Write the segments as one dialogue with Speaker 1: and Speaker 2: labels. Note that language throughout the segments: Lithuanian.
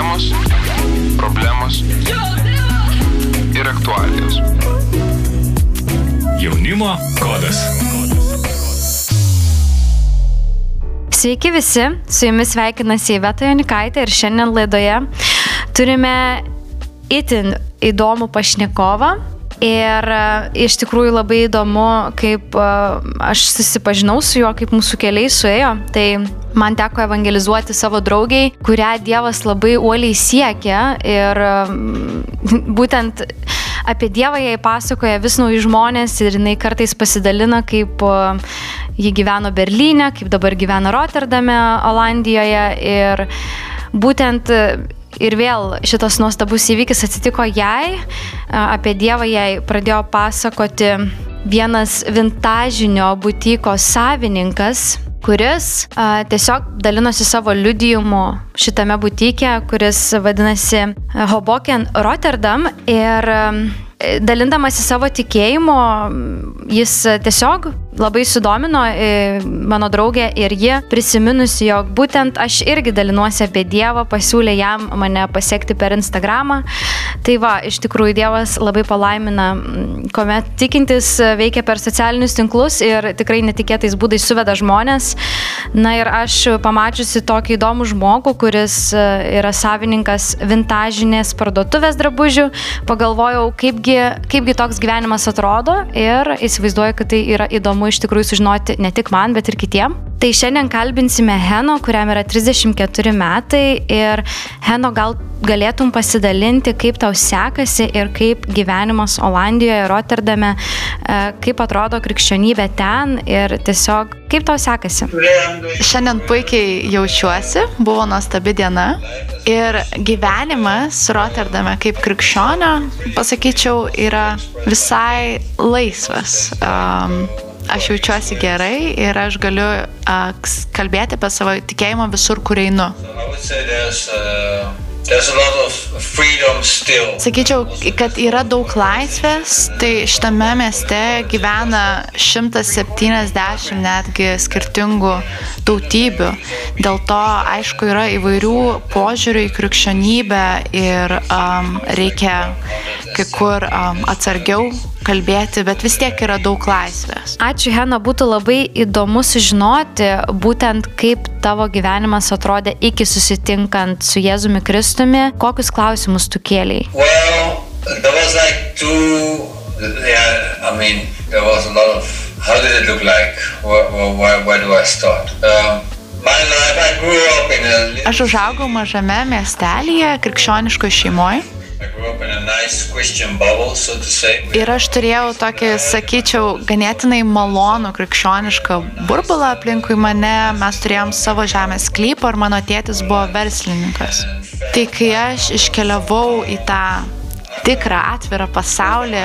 Speaker 1: Temos, problemos ir aktualijos.
Speaker 2: Jaunimo kodas.
Speaker 3: Sveiki visi, su jumis sveikinasi Iveta Jonikaitė ir šiandien laidoje turime itin įdomų pašnekovą. Ir e, iš tikrųjų labai įdomu, kaip e, aš susipažinau su juo, kaip mūsų keliai suėjo. Tai man teko evangelizuoti savo draugiai, kurią Dievas labai uoliai siekia. Ir būtent apie Dievą jai pasakoja vis nauji žmonės ir jinai kartais pasidalina, kaip e, ji gyveno Berlyne, kaip dabar gyvena Rotterdame, Olandijoje. Ir būtent Ir vėl šitas nuostabus įvykis atsitiko jai, apie Dievą jai pradėjo pasakoti vienas vintažinio butiko savininkas, kuris a, tiesiog dalinosi savo liudijimu šitame butike, kuris vadinasi Hoboken Rotterdam. Ir a, dalindamasi savo tikėjimu, jis tiesiog labai sudomino e, mano draugė ir ji prisiminusi, jog būtent aš irgi dalinuosi apie Dievą, pasiūlė jam mane pasiekti per Instagramą. Tai va, iš tikrųjų Dievas labai palaimina, kuomet tikintis veikia per socialinius tinklus ir tikrai netikėtais būdais suveda žmonės. Na ir aš pamačiusi tokį įdomų žmogų, kuris e, yra savininkas vintažinės parduotuvės drabužių, pagalvojau, kaipgi, kaipgi toks gyvenimas atrodo ir įsivaizduoju, kad tai yra įdomu įdomu iš tikrųjų sužinoti ne tik man, bet ir kitiem. Tai šiandien kalbinsime Heno, kuriam yra 34 metai ir Heno gal galėtum pasidalinti, kaip tau sekasi ir kaip gyvenimas Olandijoje, Rotterdame, e, kaip atrodo krikščionybė ten ir tiesiog kaip tau sekasi.
Speaker 4: Šiandien puikiai jaučiuosi, buvo nuostabi diena ir gyvenimas Rotterdame kaip krikščionio, pasakyčiau, yra visai laisvas. Um, aš jaučiuosi gerai ir aš galiu uh, kalbėti apie savo tikėjimą visur, kur einu. Sakyčiau, kad yra daug laisvės, tai šitame mieste gyvena 170 netgi skirtingų tautybių. Dėl to, aišku, yra įvairių požiūrių į krikščionybę ir um, reikia kai kur um, atsargiau kalbėti, bet vis tiek yra daug laisvės.
Speaker 3: Ačiū, Hena, būtų labai įdomu sužinoti būtent kaip tavo gyvenimas atrodė iki susitinkant su Jėzumi Kristumi, kokius klausimus tu kėliai.
Speaker 5: Well, there was like two, yeah, I mean, there was a lot of, how did it look like? Where, where, where do I start? Um,
Speaker 4: Aš užaugau mažame miestelėje, krikščioniškoje šeimoje. Ir aš turėjau tokį, sakyčiau, ganėtinai malonų krikščionišką burbulą aplinkui mane, mes turėjom savo žemės sklypą ir mano tėtis buvo verslininkas. Tai kai aš iškeliavau į tą tikrą atvirą pasaulį,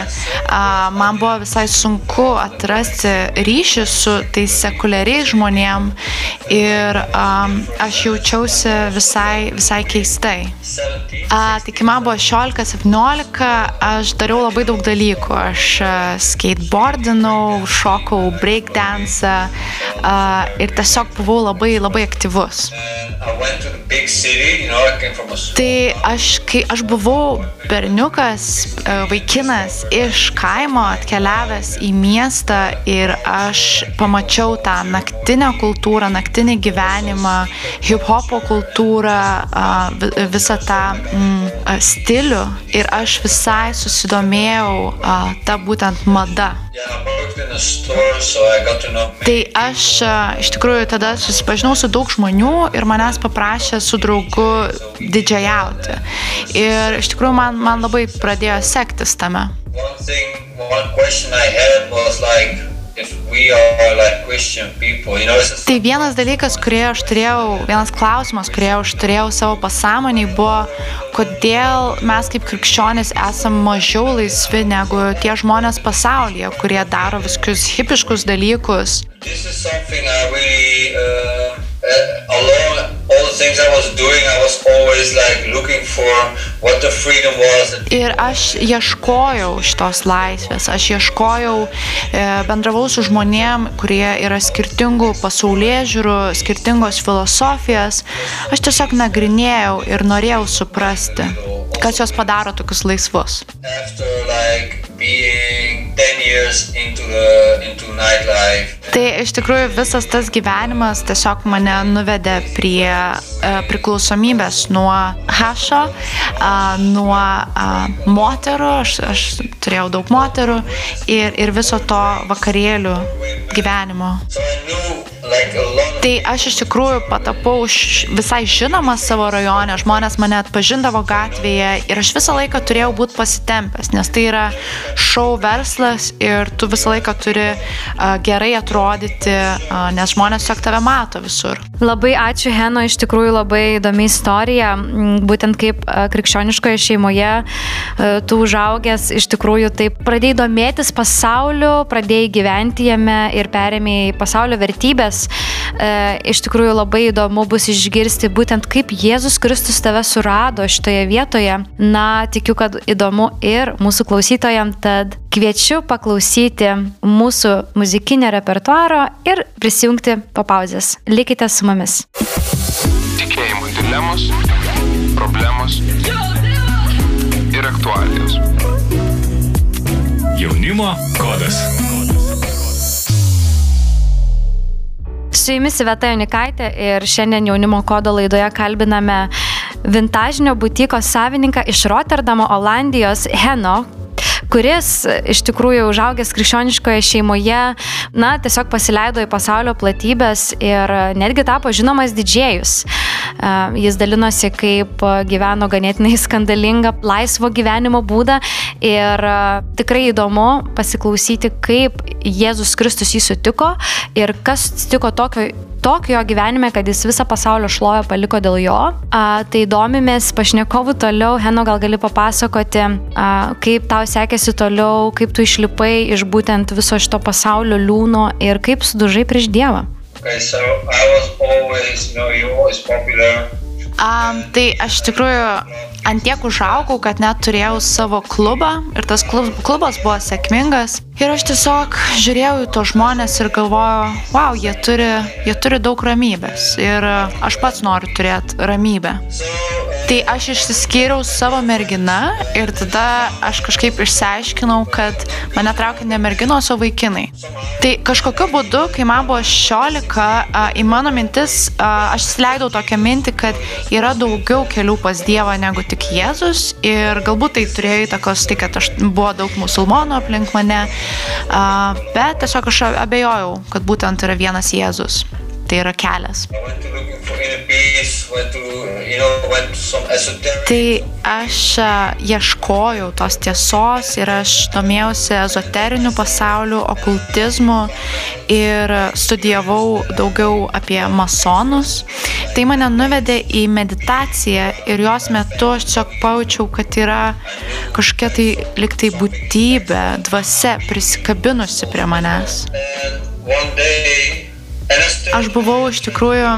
Speaker 4: man buvo visai sunku atrasti ryšį su tais sekuliariais žmonėm ir aš jaučiausi visai, visai keistai. Tai kai man buvo 16-17, aš dariau labai daug dalykų. Aš skateboardinau, šokau breakdance ir tiesiog buvau labai, labai aktyvus. Tai aš, kai aš buvau berniukas, e, vaikinas iš kaimo atkeliavęs į miestą ir aš pamačiau tą naktinę kultūrą, naktinį gyvenimą, hip-hopo kultūrą, visą tą mm, stilių ir aš visai susidomėjau tą būtent mada. Tai aš iš tikrųjų tada susipažinau su daug žmonių ir manęs paprašė su draugu didžiajauti. Ir iš tikrųjų man, man labai pradėjo sektis tame. One thing, one Tai vienas dalykas, kurį aš turėjau, vienas klausimas, kurį aš turėjau savo pasąmoniai, buvo, kodėl mes kaip krikščionys esame mažiau laisvi negu tie žmonės pasaulyje, kurie daro visokius hipiškus dalykus. Really, uh, uh Ir aš ieškojau šitos laisvės, aš ieškojau, e, bendravau su žmonėm, kurie yra skirtingų pasaulyje žiūrų, skirtingos filosofijos. Aš tiesiog nagrinėjau ir norėjau suprasti, kas juos padaro tokius laisvus.
Speaker 5: After like being 10 years into the into
Speaker 4: Tai iš tikrųjų visas tas gyvenimas tiesiog mane nuvedė prie e, priklausomybės nuo hašo, a, nuo a, moterų, aš, aš turėjau daug moterų ir, ir viso to vakarėlių gyvenimo.
Speaker 5: so
Speaker 4: Tai aš iš tikrųjų patapau visai žinomas savo rajone, žmonės mane atpažindavo gatvėje ir aš visą laiką turėjau būti pasitempęs, nes tai yra šou verslas ir tu visą laiką turi a, gerai atrodyti, a, nes žmonės tiesiog tave mato visur.
Speaker 3: Labai ačiū, Heno, iš tikrųjų labai įdomi istorija. M, Būtent kaip krikščioniškoje šeimoje e, tu užaugęs, iš tikrųjų taip pradėjai domėtis pasauliu, pradėjai gyventi jame ir perėmėjai pasaulio vertybės. E, Iš tikrųjų labai įdomu bus išgirsti būtent kaip Jėzus Kristus tave surado šitoje vietoje. Na, tikiu, kad įdomu ir mūsų klausytojams, tad kviečiu paklausyti mūsų muzikinio repertuaro ir prisijungti po pauzės. Likite su mumis.
Speaker 1: Tikėjimo dilemos, problemos ir aktualijos.
Speaker 2: Jaunimo kodas.
Speaker 3: Su jumis Veta Junikaitė ir šiandien jaunimo kodo laidoje kalbiname vintažinio butiko savininką iš Rotterdamo, Olandijos, Heno, kuris iš tikrųjų užaugęs krikščioniškoje šeimoje, na, tiesiog pasileido į pasaulio platybės ir netgi tapo žinomas didžėjus. Jis dalinosi, kaip gyveno ganėtinai skandalingą laisvo gyvenimo būdą ir tikrai įdomu pasiklausyti, kaip Jėzus Kristus jį sutiko ir kas atsitiko tokio tokio jo gyvenime, kad jis visą pasaulio šlovę paliko dėl jo. A, tai domimės pašnekovų toliau. Heno, gal gali papasakoti, a, kaip tau sekėsi toliau, kaip tu išlipai iš būtent viso šito pasaulio liūno ir kaip sudužai prieš Dievą.
Speaker 5: Okay, so always, you know.
Speaker 4: Um, tai aš tikrųjų antiek užaugau, kad net turėjau savo klubą ir tas klub, klubas buvo sėkmingas. Ir aš tiesiog žiūrėjau į tos žmonės ir galvojau, wow, jie turi, jie turi daug ramybės ir aš pats noriu turėti ramybę.
Speaker 5: So
Speaker 4: Tai aš išsiskyriau savo merginą ir tada aš kažkaip išsiaiškinau, kad mane traukia ne merginos, o vaikinai. Tai kažkokiu būdu, kai man buvo 16, a, į mano mintis aš įsileidau tokią mintį, kad yra daugiau kelių pas Dievą negu tik Jėzus ir galbūt tai turėjo įtakos tai, kad aš buvo daug musulmonų aplink mane, bet tiesiog aš abejojau, kad būtent yra vienas Jėzus. Tai yra kelias.
Speaker 5: Peace, to, you know.
Speaker 4: Tai aš a, ieškojau tos tiesos ir aš domėjausi ezoteriniu pasauliu, okultizmu ir studijavau daugiau apie masonus. Tai mane nuvedė į meditaciją ir jos metu aš tiesiog pajaučiau, kad yra kažkokia tai liktai būtybė, dvasia prisikabinusi prie manęs.
Speaker 5: And one day,
Speaker 4: Aš buvau iš tikrųjų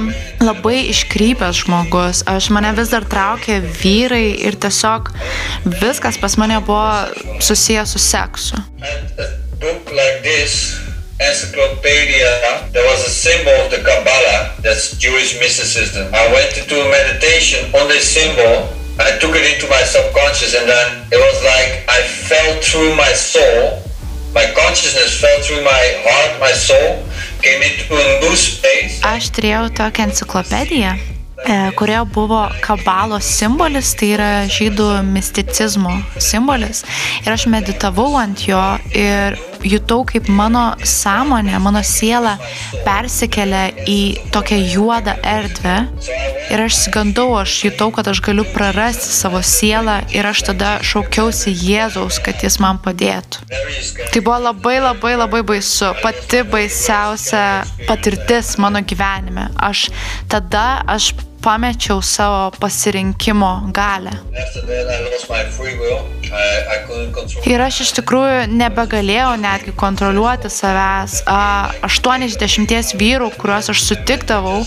Speaker 4: labai iškrypęs žmogus. Aš mane vis dar traukė vyrai ir tiesiog viskas pas mane buvo susijęs su seksu.
Speaker 5: Encyclopedia. There was a symbol of the Kabbalah, that's Jewish mysticism. I went into a meditation on this symbol. I took it into my subconscious, and then it was like I fell through my soul. My consciousness fell through my heart, my soul,
Speaker 4: Aš turėjau tokią enciklopediją, e, kurioje buvo kabalos simbolis, tai yra žydų misticizmo simbolis. Ir aš meditavau ant jo ir jutau, kaip mano sąmonė, mano siela persikelia į tokią juodą erdvę. Ir aš sigandau, aš jutau, kad aš galiu prarasti savo sielą ir aš tada šaukiausi Jėzaus, kad jis man padėtų. Tai buvo labai labai labai baisu, pati baisiausia patirtis mano gyvenime. Aš tada aš pamečiau savo pasirinkimo galę. Ir aš iš tikrųjų nebegalėjau netgi kontroliuoti savęs. A, 8 iš 10 vyrų, kuriuos aš sutikdavau,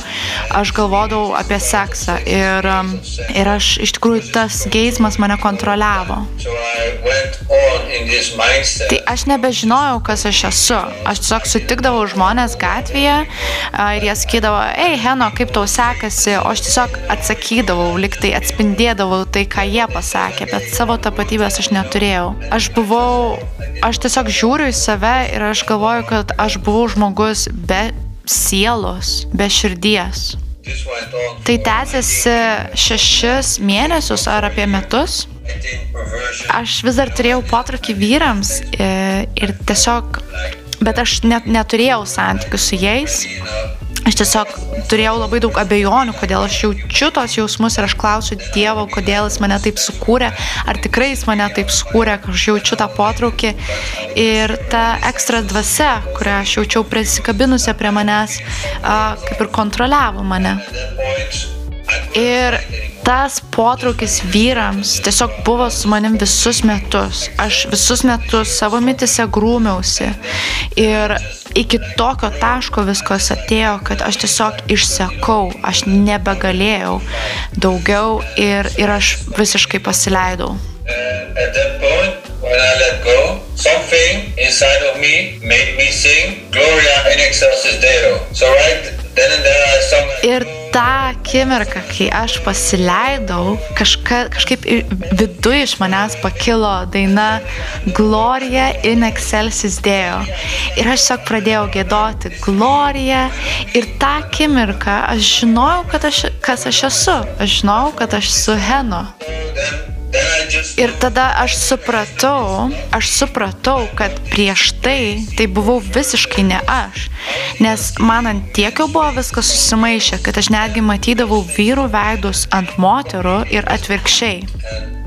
Speaker 4: aš galvodavau apie seksą. Ir, am, ir aš iš tikrųjų tas geismas mane kontroliavo. Tai aš nebežinojau, kas aš esu. Aš tiesiog sutikdavau žmonės gatvėje ir jie sakydavo, ei, Heno, kaip tau sekasi, o aš tiesiog atsakydavau, liktai atspindėdavau tai, ką jie pasakė, bet savo tapatybės aš neturėjau. Aš buvau, aš tiesiog žiūriu į save ir aš galvoju, kad aš buvau žmogus be sielos, be širdies. Tai tęsiasi šešis mėnesius ar apie metus. Aš vis dar turėjau potraukį vyrams e, ir tiesiog, bet aš net neturėjau santykių su jais. Aš tiesiog turėjau labai daug abejonių, kodėl aš jaučiu tos jausmus ir aš klausiu Dievo, kodėl jis mane taip sukūrė, ar tikrai jis mane taip sukūrė, kad aš jaučiu tą potraukį. Ir ta ekstra dvasia, kurią aš jaučiau prisikabinusią prie manęs, kaip ir kontroliavo mane. Ir tas potraukis vyrams tiesiog buvo su manim visus metus. Aš visus metus savo mitise grūmiausi. Ir iki tokio taško viskas atėjo, kad aš tiesiog išsekau, aš nebegalėjau daugiau ir, ir aš visiškai pasileidau.
Speaker 5: And when I let go, something inside of me made me sing Gloria in excelsis Deo. So right
Speaker 4: Ir tą akimirką, kai aš pasileidau, kažka, kažkaip i- viduj iš manęs pakilo daina Gloria in excelsis Deo. Ir aš tiesiog pradėjau gėdoti Gloriją. Ir tą akimirką aš žinojau, aš, kas aš esu. Aš žinojau, kad aš esu Heno. Ir tada aš supratau, aš supratau, kad prieš tai tai buvau visiškai ne aš. Nes man ant tiek jau buvo viskas susimaišę, kad aš netgi matydavau vyrų veidus ant moterų ir atvirkščiai.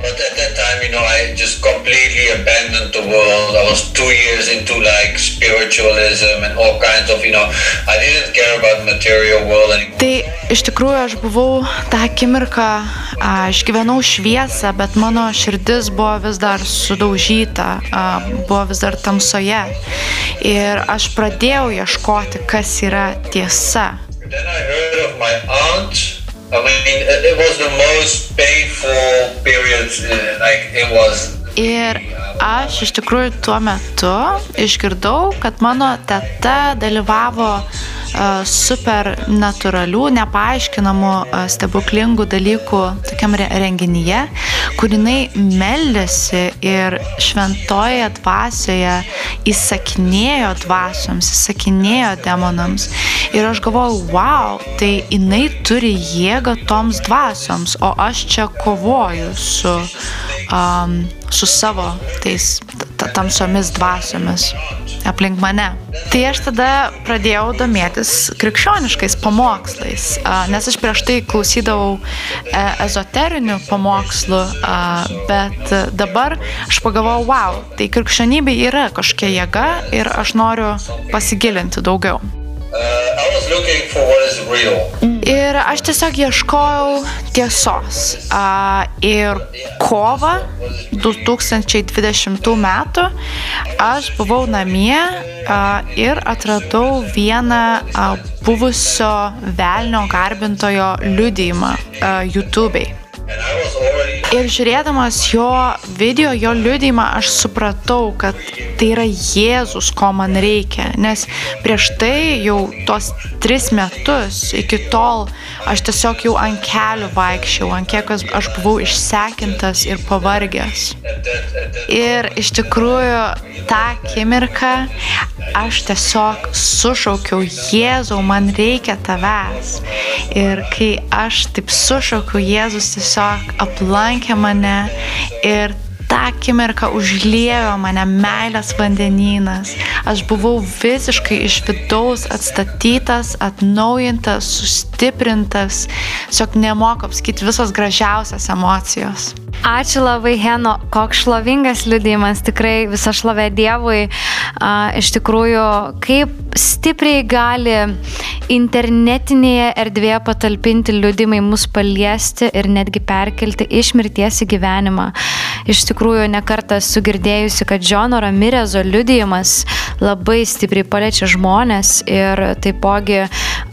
Speaker 5: But at that time, you know, I just completely abandoned the world. I was two years into like spiritualism and all kinds of, you know, I didn't care about material world anymore.
Speaker 4: Tai iš tikrųjų aš buvau tą akimirką, aš gyvenau šviesą, bet mano širdis buvo vis dar sudaužyta, buvo vis dar tamsoje. Ir aš pradėjau ieškoti, kas yra tiesa.
Speaker 5: I mean, it it was the most painful period. uh, Like it was.
Speaker 4: Ir aš iš tikrųjų tuo metu išgirdau, kad mano teta dalyvavo uh, super natūralių, nepaaiškinamų, uh, stebuklingų dalykų tokiam re renginyje, kur jinai meldėsi ir šventoje dvasioje įsakinėjo dvasioms, įsakinėjo demonams. Ir aš galvojau, wow, tai jinai turi jėgą toms dvasioms, o aš čia kovoju su, um, su savo tais ta- tamsiomis dvasiomis aplink mane. Tai aš tada pradėjau domėtis krikščioniškais pamokslais, a, nes aš prieš tai klausydavau e, ezoterinių pamokslų, a, bet dabar aš pagalvojau, wow, tai krikščionybė yra kažkokia jėga ir aš noriu pasigilinti daugiau.
Speaker 5: Uh.
Speaker 4: Ir aš tiesiog ieškojau tiesos. A, ir kovą 2020 metų aš buvau namie a, ir atradau vieną buvusio velnio garbintojo liudijimą a, YouTube'ai. Ir žiūrėdamas jo video, jo liudymą, aš supratau, kad tai yra Jėzus, ko man reikia. Nes prieš tai jau tos tris metus, iki tol aš tiesiog jau ant kelių vaikščiau, ant kiek aš buvau išsekintas ir pavargęs. Ir iš tikrųjų tą akimirką aš tiesiog sušaukiau, Jėzau, man reikia tavęs. Ir kai aš taip sušaukiau, Jėzus tiesiog aplankė mane ir tą akimirką užliejo mane meilės vandenynas. Aš buvau visiškai iš vidaus atstatytas, atnaujintas, sustiprintas. Tiesiog nemoku apskaiti visos gražiausias emocijos.
Speaker 3: Ačiū labai, Heno, koks šlovingas liudijimas, tikrai visa šlovė Dievui. A, iš tikrųjų, kaip stipriai gali internetinėje erdvėje patalpinti liudimai mus paliesti ir netgi perkelti iš mirties į gyvenimą. Iš tikrųjų, nekartą sugirdėjusi, kad Džono Ramirezo liudijimas labai stipriai paliečia žmonės ir taipogi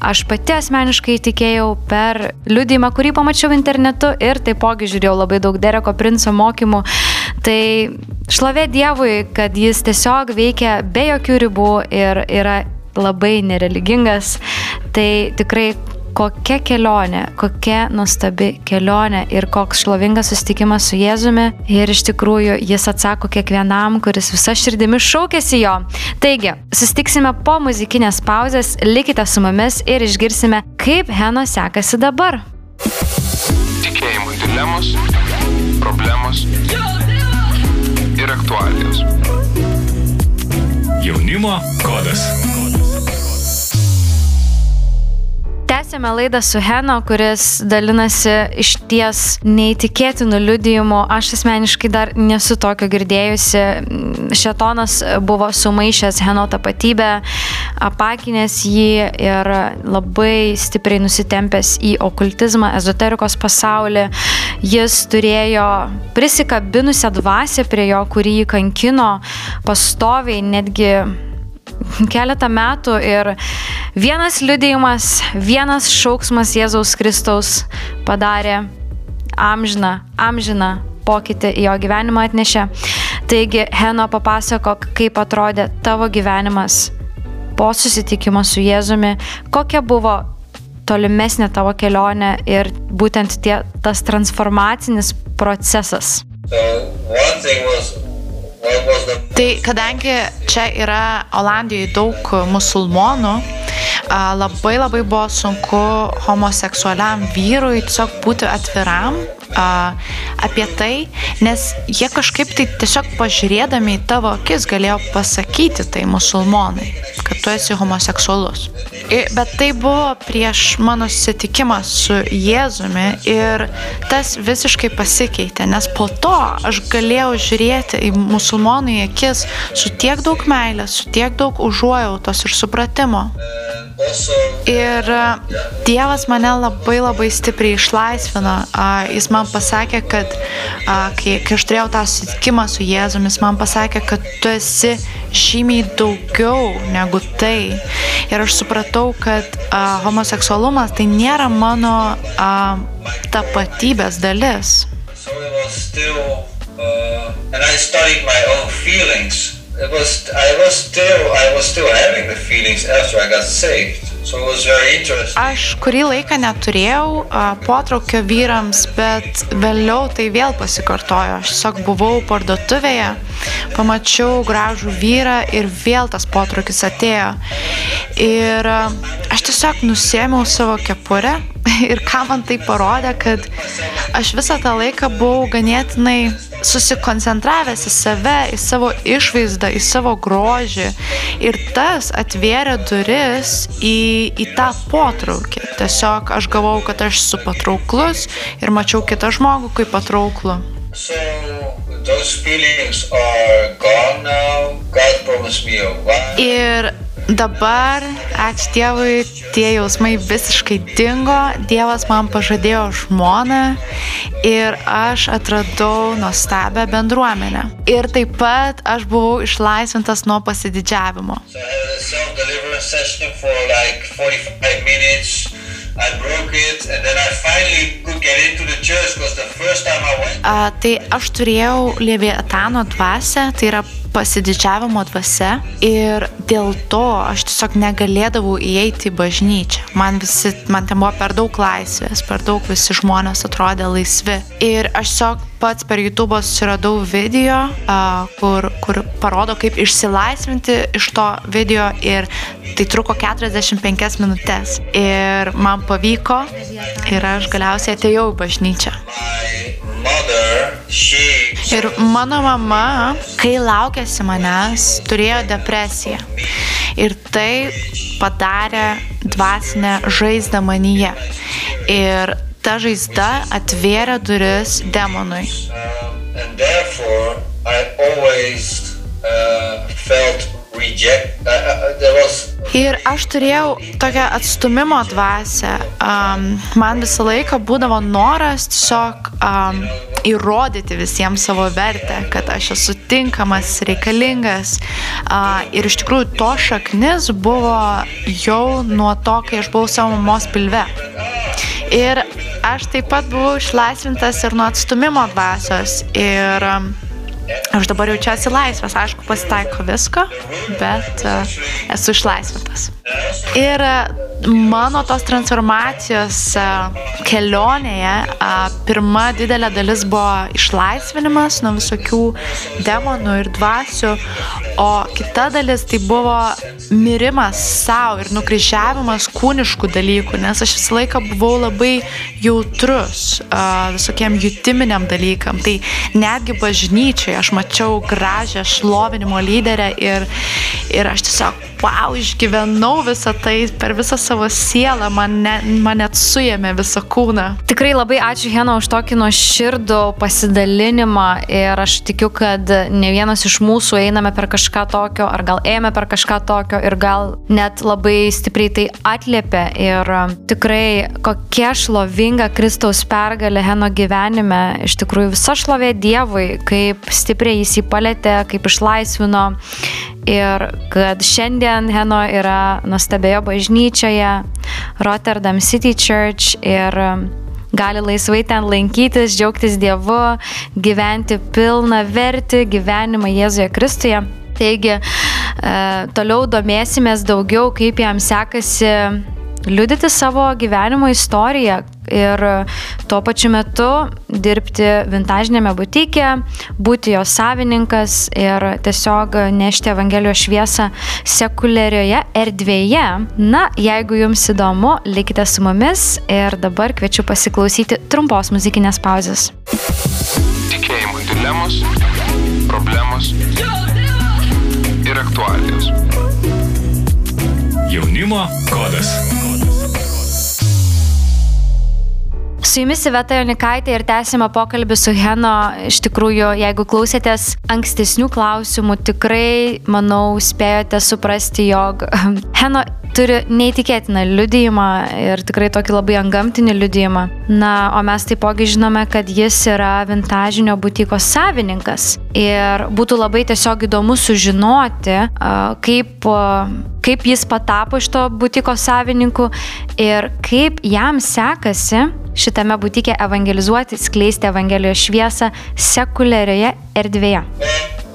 Speaker 3: aš pati asmeniškai tikėjau per liudijimą, kurį pamačiau internetu ir taipogi žiūrėjau labai daug Dereko Princo mokymų. Tai šlovė Dievui, kad jis tiesiog veikia be jokių ribų ir yra labai nereligingas, tai tikrai kokia kelionė, kokia nuostabi kelionė ir koks šlovingas susitikimas su Jėzumi. Ir iš tikrųjų jis atsako kiekvienam, kuris visa širdimi šaukėsi jo. Taigi, susitiksime po muzikinės pauzės, likite su mumis ir išgirsime, kaip Heno sekasi dabar.
Speaker 1: Tikėjimui dilemos, problemos ir aktualijos.
Speaker 2: Jaunimo kodas.
Speaker 3: Tęsėme laidą su Heno, kuris dalinasi iš ties neįtikėtinų liudijimų. Aš asmeniškai dar nesu tokio girdėjusi. Šetonas buvo sumaišęs Heno tapatybę, apakinės jį ir labai stipriai nusitempęs į okultizmą, ezoterikos pasaulį. Jis turėjo prisikabinusią dvasę prie jo, kurį jį kankino pastoviai, netgi keletą metų ir vienas liudėjimas, vienas šauksmas Jėzaus Kristaus padarė amžiną, amžiną pokytį į jo gyvenimą atnešė. Taigi, Heno papasakok, kaip atrodė tavo gyvenimas po susitikimo su Jėzumi, kokia buvo tolimesnė tavo kelionė ir būtent tie, tas transformacinis procesas.
Speaker 5: So one thing was what was the
Speaker 4: Tai kadangi čia yra Olandijoje daug musulmonų, a, labai labai buvo sunku homoseksualiam vyrui tiesiog būti atviram a, apie tai, nes jie kažkaip tai tiesiog pažiūrėdami į tavo akis galėjo pasakyti tai musulmonai, kad tu esi homoseksualus. Bet tai buvo prieš mano susitikimą su Jėzumi ir tas visiškai pasikeitė, nes po to aš galėjau žiūrėti į musulmonų į akis su tiek daug meilės, su tiek daug užuojautos ir supratimo. Ir a, Dievas mane labai labai stipriai išlaisvino. Jis man pasakė, kad kai, kai aš turėjau tą susitikimą su Jėzumi, jis man pasakė, kad tu esi žymiai daugiau negu tai. Ir aš supratau, kad homoseksualumas tai nėra mano tapatybės dalis.
Speaker 5: so it was still uh, and I studied my own feelings. It was I was still I was still having the feelings after I got saved. So it was very interesting.
Speaker 4: Aš kurį laiką neturėjau a, potraukio vyrams, bet vėliau tai vėl pasikartojo. Aš tiesiog buvau parduotuvėje, pamačiau gražų vyrą ir vėl tas potraukis atėjo. Ir a, aš tiesiog nusėmiau savo kepurę ir ką man tai parodė, kad aš visą tą laiką buvau ganėtinai susikoncentravęs į save, į savo išvaizdą, į savo grožį. Ir tas atvėrė duris į, į tą potraukį. Tiesiog aš galvojau, kad aš esu patrauklus ir mačiau kitą žmogų kaip patrauklų.
Speaker 5: So.
Speaker 4: Ir dabar, ačiū Dievui, tie jausmai visiškai dingo. Dievas man pažadėjo žmoną ir aš atradau nuostabią bendruomenę. Ir taip pat aš buvau išlaisvintas nuo pasididžiavimo.
Speaker 5: So I had a self-deliverance session for like 45 minutes. I broke it, and then I finally could get into the church because the first time I went,
Speaker 4: A, tai aš turėjau Leviatano dvasę, tai yra pasididžiavimo dvasia ir dėl to aš tiesiog negalėdavau įeiti į bažnyčią. Man, visi, man ten buvo per daug laisvės, per daug visi žmonės atrodė laisvi. Ir aš tiesiog pats per YouTube susiradau video, kur, kur parodo, kaip išsilaisvinti iš to video ir tai truko 45 minutės. Ir man pavyko ir aš galiausiai atėjau į bažnyčią.
Speaker 5: mother,
Speaker 4: Ir mano mama, kai laukėsi manęs, turėjo depresiją. Ir tai padarė dvasinę žaizdą manyje. Ir ta žaizda atvėrė duris demonui.
Speaker 5: uh. Uh, uh,
Speaker 4: Ir aš turėjau tokią atstumimo dvasę. Um, man visą laiką būdavo noras tiesiog um, įrodyti visiems savo vertę, kad aš esu tinkamas, reikalingas. Ir iš tikrųjų to šaknis buvo jau nuo to, kai aš buvau savo mamos pilve. Ir aš taip pat buvau išlaisvintas ir nuo atstumimo dvasios. Ir Aš dabar jaučiuosi laisvas, aišku, pasitaiko visko, bet esu išlaisvintas. Ir mano tos transformacijos uh, kelionėje uh, pirma didelė dalis buvo išlaisvinimas nuo visokių demonų ir dvasių, o kita dalis tai buvo mirimas savo ir nukryžiavimas kūniškų dalykų, nes aš visą laiką buvau labai jautrus uh, visokiem jutiminiam dalykam. Tai netgi bažnyčioje aš mačiau gražią šlovinimo lyderę ir, ir aš tiesiog, wow, išgyvenau visą tai per visą savo sielą, man, ne, man net suėmė visą kūną.
Speaker 3: Tikrai labai ačiū Hena už tokį nuoširdų pasidalinimą ir aš tikiu, kad ne vienas iš mūsų einame per kažką tokio, ar gal ėjome per kažką tokio ir gal net labai stipriai tai atliepia ir tikrai kokia šlovinga Kristaus pergalė Heno gyvenime, iš tikrųjų visa šlovė Dievui, kaip stipriai jis jį palėtė, kaip išlaisvino ir kad šiandien Heno yra nuostabioje bažnyčioje Rotterdam City Church ir gali laisvai ten lankytis, džiaugtis Dievu, gyventi pilną vertį gyvenimą Jėzuje Kristuje. Taigi, e, toliau domėsimės daugiau, kaip jam sekasi liudyti savo gyvenimo istoriją ir tuo pačiu metu dirbti vintažinėme butike, būti jo savininkas ir tiesiog nešti Evangelijos šviesą sekuliarioje erdvėje. Na, jeigu jums įdomu, likite su mumis ir dabar kviečiu pasiklausyti trumpos muzikinės pauzės.
Speaker 1: Tikėjimo dilemos, problemos ir aktualijos.
Speaker 2: Jaunimo kodas.
Speaker 3: Su jumis Iveta Jonikaitė ir tęsime pokalbį su Heno. Iš tikrųjų, jeigu klausėtės ankstesnių klausimų, tikrai, manau, spėjote suprasti, jog Heno turi neįtikėtiną liudijimą ir tikrai tokį labai angamtinį liudijimą. Na, o mes taipogi žinome, kad jis yra vintažinio butiko savininkas. Ir būtų labai tiesiog įdomu sužinoti, kaip, kaip jis patapo iš to butiko savininku ir kaip jam sekasi šitame butike evangelizuoti, skleisti Evangelijos šviesą sekuliarioje erdvėje.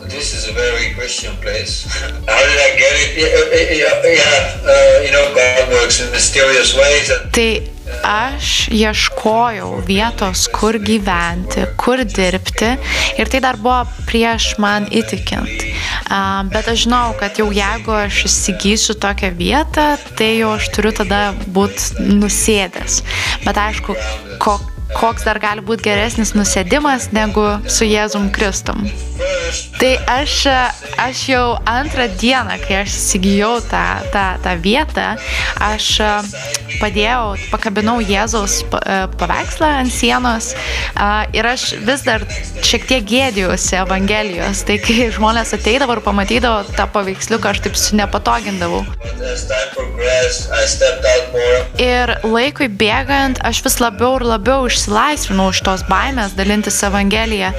Speaker 5: This is a very Christian place. How did I get it? Yeah, yeah, yeah uh, you know, God works in mysterious ways. And
Speaker 4: Tai aš ieškojau vietos, kur gyventi, kur dirbti ir tai dar buvo prieš man įtikint. Bet aš žinau, kad jau jeigu aš įsigysiu tokią vietą, tai jau aš turiu tada būti nusėdęs. Bet aišku, kokia koks dar gali būti geresnis nusėdimas negu su Jėzum Kristum. Tai aš, aš jau antrą dieną, kai aš įsigijau tą, tą, tą vietą, aš padėjau, pakabinau Jėzaus paveikslą ant sienos ir aš vis dar šiek tiek gėdėjausi Evangelijos. Tai kai žmonės ateidavo ir pamatydavo tą paveiksliuką, aš taip sunepatogindavau. Ir laikui bėgant, aš vis labiau ir labiau išsilaisvinau iš tos baimės dalintis Evangeliją.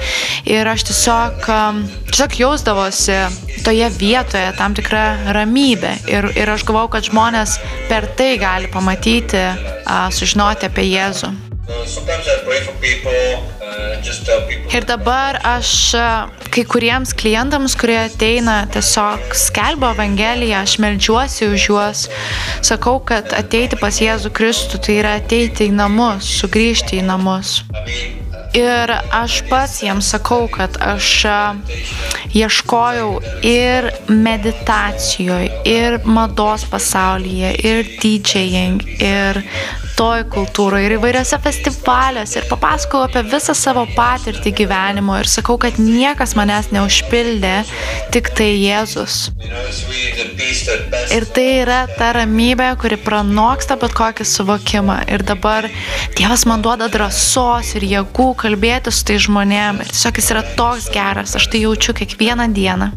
Speaker 4: Ir aš tiesiog, um, tiesiog jausdavosi toje vietoje tam tikrą ramybę. Ir, ir aš galvau, kad žmonės per tai gali pamatyti, a, sužinoti apie Jėzų.
Speaker 5: So
Speaker 4: Ir dabar aš a, kai kuriems klientams, kurie ateina tiesiog skelbia Evangeliją, aš melžiuosi už juos, sakau, kad ateiti pas Jėzų Kristų tai yra ateiti į namus, sugrįžti į namus. Ir aš pats jiems sakau, kad aš a, ieškojau ir meditacijoje, ir mados pasaulyje, ir DJing, ir toj kultūroje, ir įvairiose festivaliuose, ir papasakau apie visą savo patirtį gyvenimo ir sakau, kad niekas manęs neužpildė, tik tai Jėzus. Ir tai yra ta ramybė, kuri pranoksta bet kokį suvokimą. Ir dabar Dievas man duoda drąsos ir jėgų kalbėti su tai žmonėm. Ir tiesiog jis yra toks geras, aš tai jaučiu kiekvieną dieną.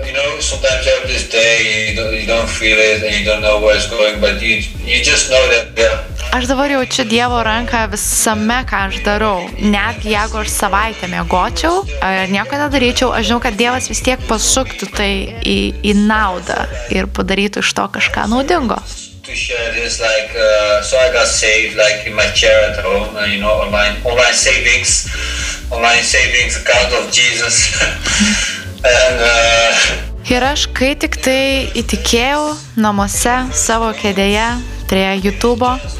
Speaker 5: And you know, sometimes you have this day you don't, you don't feel it and you don't know where it's going, but you you just know that yeah,
Speaker 4: Aš dabar jaučiu Dievo ranką visame, ką aš darau. Netgi jeigu aš savaitę mėgočiau ar nieko nedaryčiau, aš žinau, kad Dievas vis tiek pasuktų tai į, į naudą ir padarytų iš to kažką naudingo.
Speaker 5: like uh, so saved like home, uh, you know, online online savings, online savings account of Jesus, and uh,
Speaker 4: Ir aš, kai tik tai įtikėjau namuose savo kėdėje prie YouTube, uh,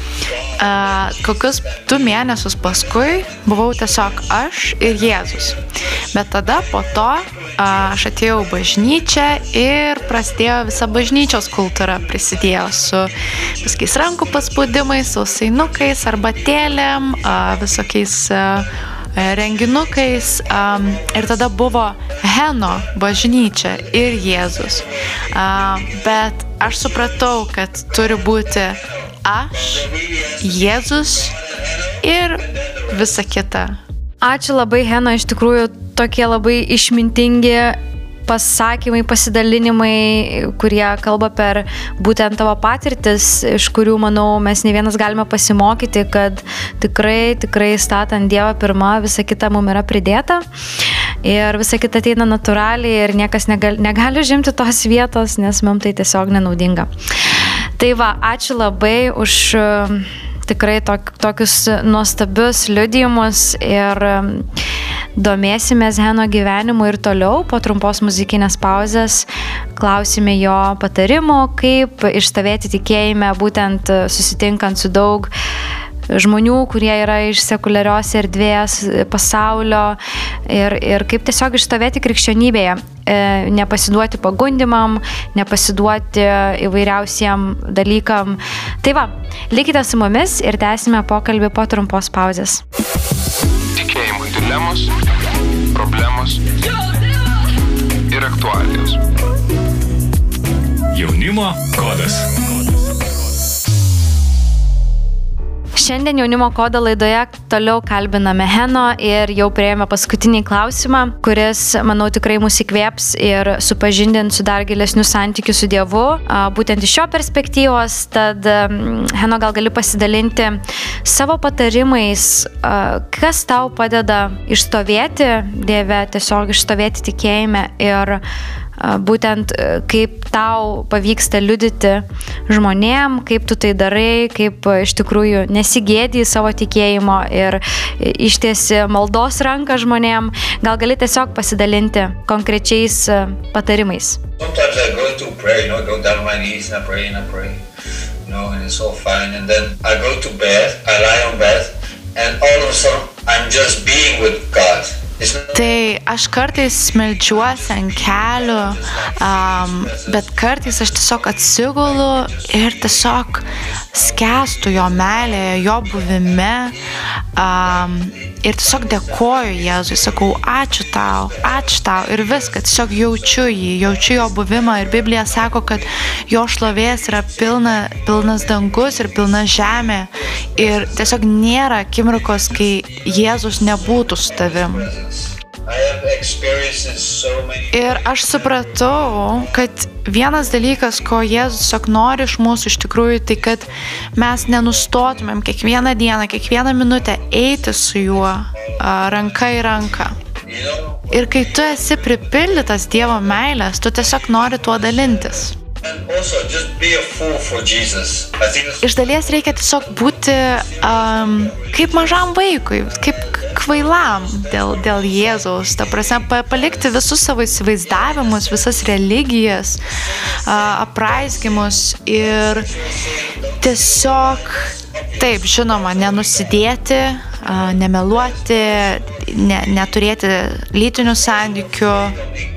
Speaker 4: kokius du mėnesius paskui buvau tiesiog aš ir Jėzus. Bet tada po to aš atėjau bažnyčią ir prasidėjo visa bažnyčios kultūra, prisidėjo su viskiais rankų paspaudimais, sausainukais, arbatėlėm, visokiais uh, renginukais um, ir tada buvo Heno bažnyčia ir Jėzus. Uh, bet aš supratau, kad turi būti aš, Jėzus ir visa kita.
Speaker 3: Ačiū labai, Hena, iš tikrųjų tokie labai išmintingi pasakymai, pasidalinimai, kurie kalba per būtent tavo patirtis, iš kurių, manau, mes ne vienas galime pasimokyti, kad tikrai, tikrai statant Dievą pirmą, visa kita mums yra pridėta. Ir visa kita ateina natūraliai ir niekas negali, negali žimti tos vietos, nes mums tai tiesiog nenaudinga. Tai va, ačiū labai už uh, tikrai tok, tokius nuostabius liudijimus ir um, domėsimės Heno gyvenimu ir toliau po trumpos muzikinės pauzės. Klausime jo patarimų, kaip išstovėti tikėjime, būtent susitinkant su daug žmonių, kurie yra iš sekuliarios erdvės, pasaulio ir, ir kaip tiesiog išstovėti krikščionybėje, nepasiduoti pagundimam, nepasiduoti įvairiausiem dalykam. Tai va, likite su mumis ir tęsime pokalbį po trumpos pauzės.
Speaker 1: Tikėjimo dilemos, problemos ir aktualijos.
Speaker 2: Jaunimo kodas.
Speaker 3: Šiandien jaunimo kodo laidoje toliau kalbiname Heno ir jau prieėmė paskutinį klausimą, kuris, manau, tikrai mus įkvėps ir supažindint su dar gilesniu santykiu su Dievu, būtent iš šio perspektyvos. Tad Heno gal gali pasidalinti savo patarimais, kas tau padeda išstovėti Dieve, tiesiog išstovėti tikėjime ir būtent a, kaip tau pavyksta liudyti žmonėm, kaip tu tai darai, kaip a, iš tikrųjų nesigėdi savo tikėjimo ir ištiesi maldos ranką žmonėm. Gal gali tiesiog pasidalinti konkrečiais patarimais.
Speaker 5: pray, you know, knees pray pray, you know, and it's all fine. And then I go to bed, I lie on bed, and all of a sudden I'm just being with God.
Speaker 4: Tai aš kartais smeldžiuosi ant kelių, um, bet kartais aš tiesiog atsigulu ir tiesiog skęstu jo meilėje, jo buvime. Um, ir tiesiog dėkoju Jėzui, sakau, ačiū tau, ačiū tau. Ir viską, tiesiog jaučiu jį, jaučiu jo buvimą. Ir Biblija sako, kad jo šlovės yra pilna, pilnas dangus ir pilna žemė. Ir tiesiog nėra akimirkos, kai Jėzus nebūtų su tavim. Ir aš supratau, kad vienas dalykas, ko Jėzus tiesiog nori iš mūsų iš tikrųjų, tai kad mes nenustotumėm kiekvieną dieną, kiekvieną minutę eiti su juo ranka į ranką. Ir kai tu esi pripildytas Dievo meilės, tu tiesiog nori tuo dalintis. Iš dalies reikia tiesiog būti um, kaip mažam vaikui, kaip kvailam dėl, dėl Jėzaus. Ta prasme, pa- palikti visus savo įsivaizdavimus, visas religijas, uh, apraizgimus ir tiesiog, taip, žinoma, nenusidėti, nemeluoti, ne, neturėti lytinių santykių.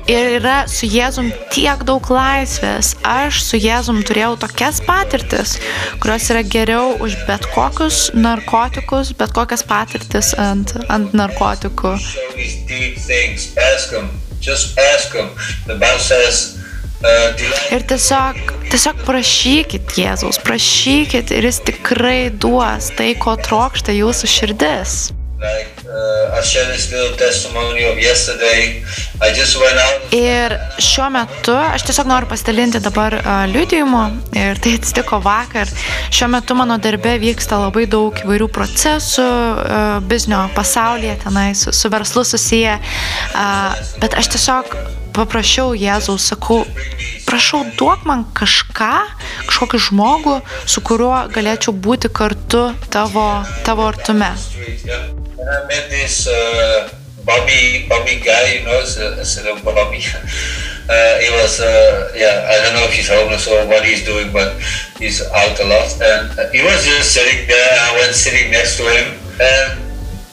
Speaker 4: Ir yra su Jėzum tiek daug laisvės. Aš su Jėzum turėjau tokias patirtis, kurios yra geriau už bet kokius narkotikus, bet kokias patirtis ant, ant narkotikų.
Speaker 5: Just ask him. The Bible says,
Speaker 4: Ir tiesiog, tiesiog prašykit Jėzaus, prašykit ir jis tikrai duos tai, ko trokšta jūsų širdis. Ir šiuo metu aš tiesiog noriu pasidalinti dabar liudijimu ir tai atsitiko vakar. Šiuo metu mano darbe vyksta labai daug įvairių procesų biznio pasaulyje, tenai su, su verslu susiję, bet aš tiesiog paprašiau Jėzaus, sakau, prašau, duok man kažką, kažkokį žmogų, su kuriuo galėčiau būti kartu tavo, tavo artume.
Speaker 5: Uh, Bobby, Bobby guy, you know, it's a, it's a Bobby. Uh, he was, uh, yeah, I don't know if he's homeless or what he's doing, but he's out a lot. And he was just sitting there. I went sitting next to him, and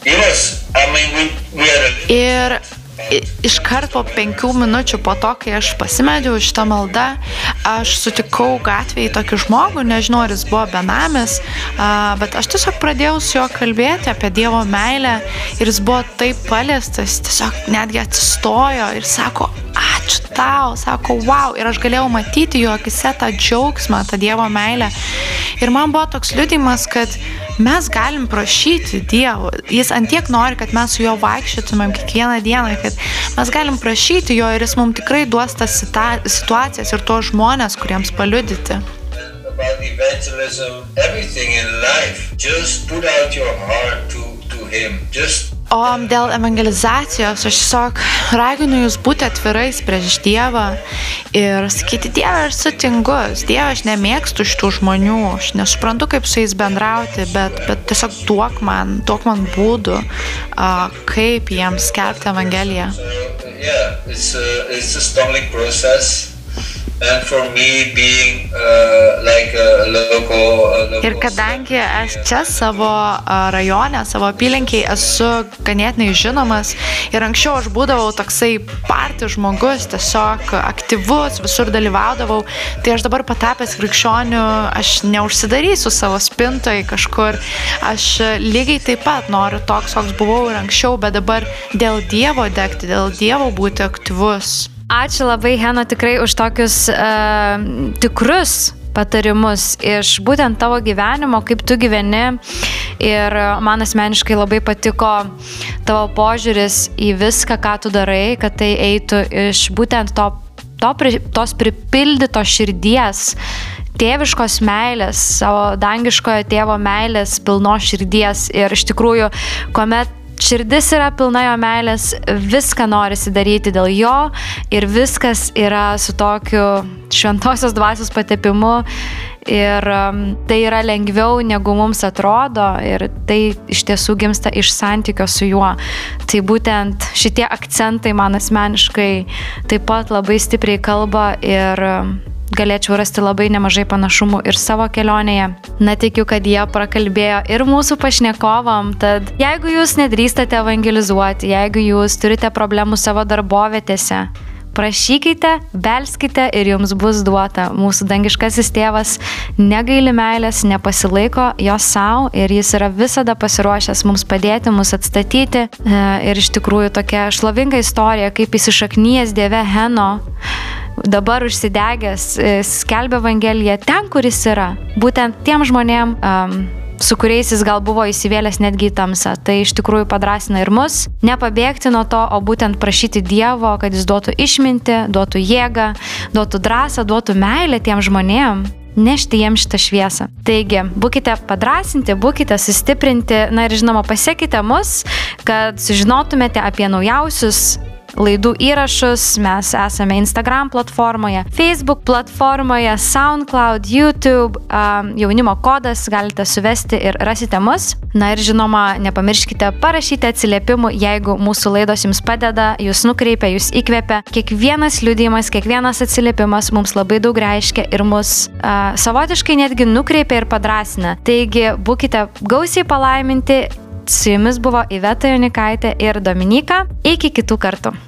Speaker 5: he was, I mean, we, we had a
Speaker 4: Ir iškart po penkių minučių po to, kai aš pasimedžiau šitą maldą, aš sutikau gatvėje tokį žmogų, nežinau, ar jis buvo benamis, bet aš tiesiog pradėjau su juo kalbėti apie Dievo meilę ir jis buvo taip paliestas, tiesiog netgi atsistojo ir sako, ačiū tau, sako, wow, ir aš galėjau matyti jo akise tą džiaugsmą, tą Dievo meilę. Ir man buvo toks liudimas, kad mes galim prašyti Dievo. Jis antiek nori, kad mes su juo vaikščiotumėm kiekvieną dieną, kad mes galim prašyti jo ir jis mums tikrai duos tas situacijas ir tuos žmonės, kuriems paliudyti.
Speaker 5: Just put out your heart to, to Him. Just
Speaker 4: O dėl evangelizacijos aš tiesiog raginu jūs būti atvirais prieš Dievą ir sakyti, Dieve, aš sutingus, Dieve, aš nemėgstu šitų žmonių, aš nesuprantu, kaip su jais bendrauti, bet, bet tiesiog duok man, duok man būdų, kaip jiems skelbti Evangeliją.
Speaker 5: Yeah, it's a, it's a
Speaker 4: Ir kadangi aš čia savo rajone, savo apylinkiai esu ganėtinai žinomas ir anksčiau aš būdavau toksai partijų žmogus, tiesiog aktyvus, visur dalyvaudavau, tai aš dabar patapęs krikščioniu, aš neužsidarysiu savo spintoje kažkur, aš lygiai taip pat noriu toks, koks buvau ir anksčiau, bet dabar dėl Dievo degti, dėl Dievo būti aktyvus.
Speaker 3: Ačiū labai, Heno, tikrai už tokius uh, tikrus patarimus iš būtent tavo gyvenimo, kaip tu gyveni. Ir man asmeniškai labai patiko tavo požiūris į viską, ką tu darai, kad tai eitų iš būtent to, to, tos pripildytos širdies, tėviškos meilės, savo dangiškojo tėvo meilės, pilnos širdies. Ir iš tikrųjų, kuomet širdis yra pilna jo meilės, viską norisi daryti dėl jo ir viskas yra su tokiu šventosios dvasios patepimu ir um, tai yra lengviau negu mums atrodo ir tai iš tiesų gimsta iš santykio su juo. Tai būtent šitie akcentai man asmeniškai taip pat labai stipriai kalba ir um, galėčiau rasti labai nemažai panašumų ir savo kelionėje. Na, tikiu, kad jie prakalbėjo ir mūsų pašnekovam, tad jeigu jūs nedrįstate evangelizuoti, jeigu jūs turite problemų savo darbovietėse, prašykite, belskite ir jums bus duota. Mūsų dangiškasis tėvas negaili meilės, nepasilaiko jos savo ir jis yra visada pasiruošęs mums padėti, mus atstatyti. E, Ir iš tikrųjų tokia šlovinga istorija, kaip įsišaknyjas Dieve Heno dabar užsidegęs e, skelbia Evangeliją ten, kur jis yra. Būtent tiem žmonėm, um, su kuriais jis gal buvo įsivėlęs netgi į tamsą. Tai iš tikrųjų padrasina ir mus nepabėgti nuo to, o būtent prašyti Dievo, kad jis duotų išminti, duotų jėgą, duotų drąsą, duotų meilę tiem žmonėm. Nešti jiems šitą šviesą. Taigi, būkite padrasinti, būkite sustiprinti, na ir žinoma, pasiekite mus, kad sužinotumėte apie naujausius laidų įrašus. Mes esame Instagram platformoje, Facebook platformoje, SoundCloud, YouTube, um, jaunimo kodas, galite suvesti ir rasite mus. Na ir žinoma, nepamirškite parašyti atsiliepimų, jeigu mūsų laidos jums padeda, jūs nukreipia, jūs įkvepia. Kiekvienas liudijimas, kiekvienas atsiliepimas mums labai daug reiškia ir mus uh, savotiškai netgi nukreipia ir padrasina. Taigi būkite gausiai palaiminti Su jumis buvo Iveta Jonikaitė ir Dominika. Iki kitų kartų.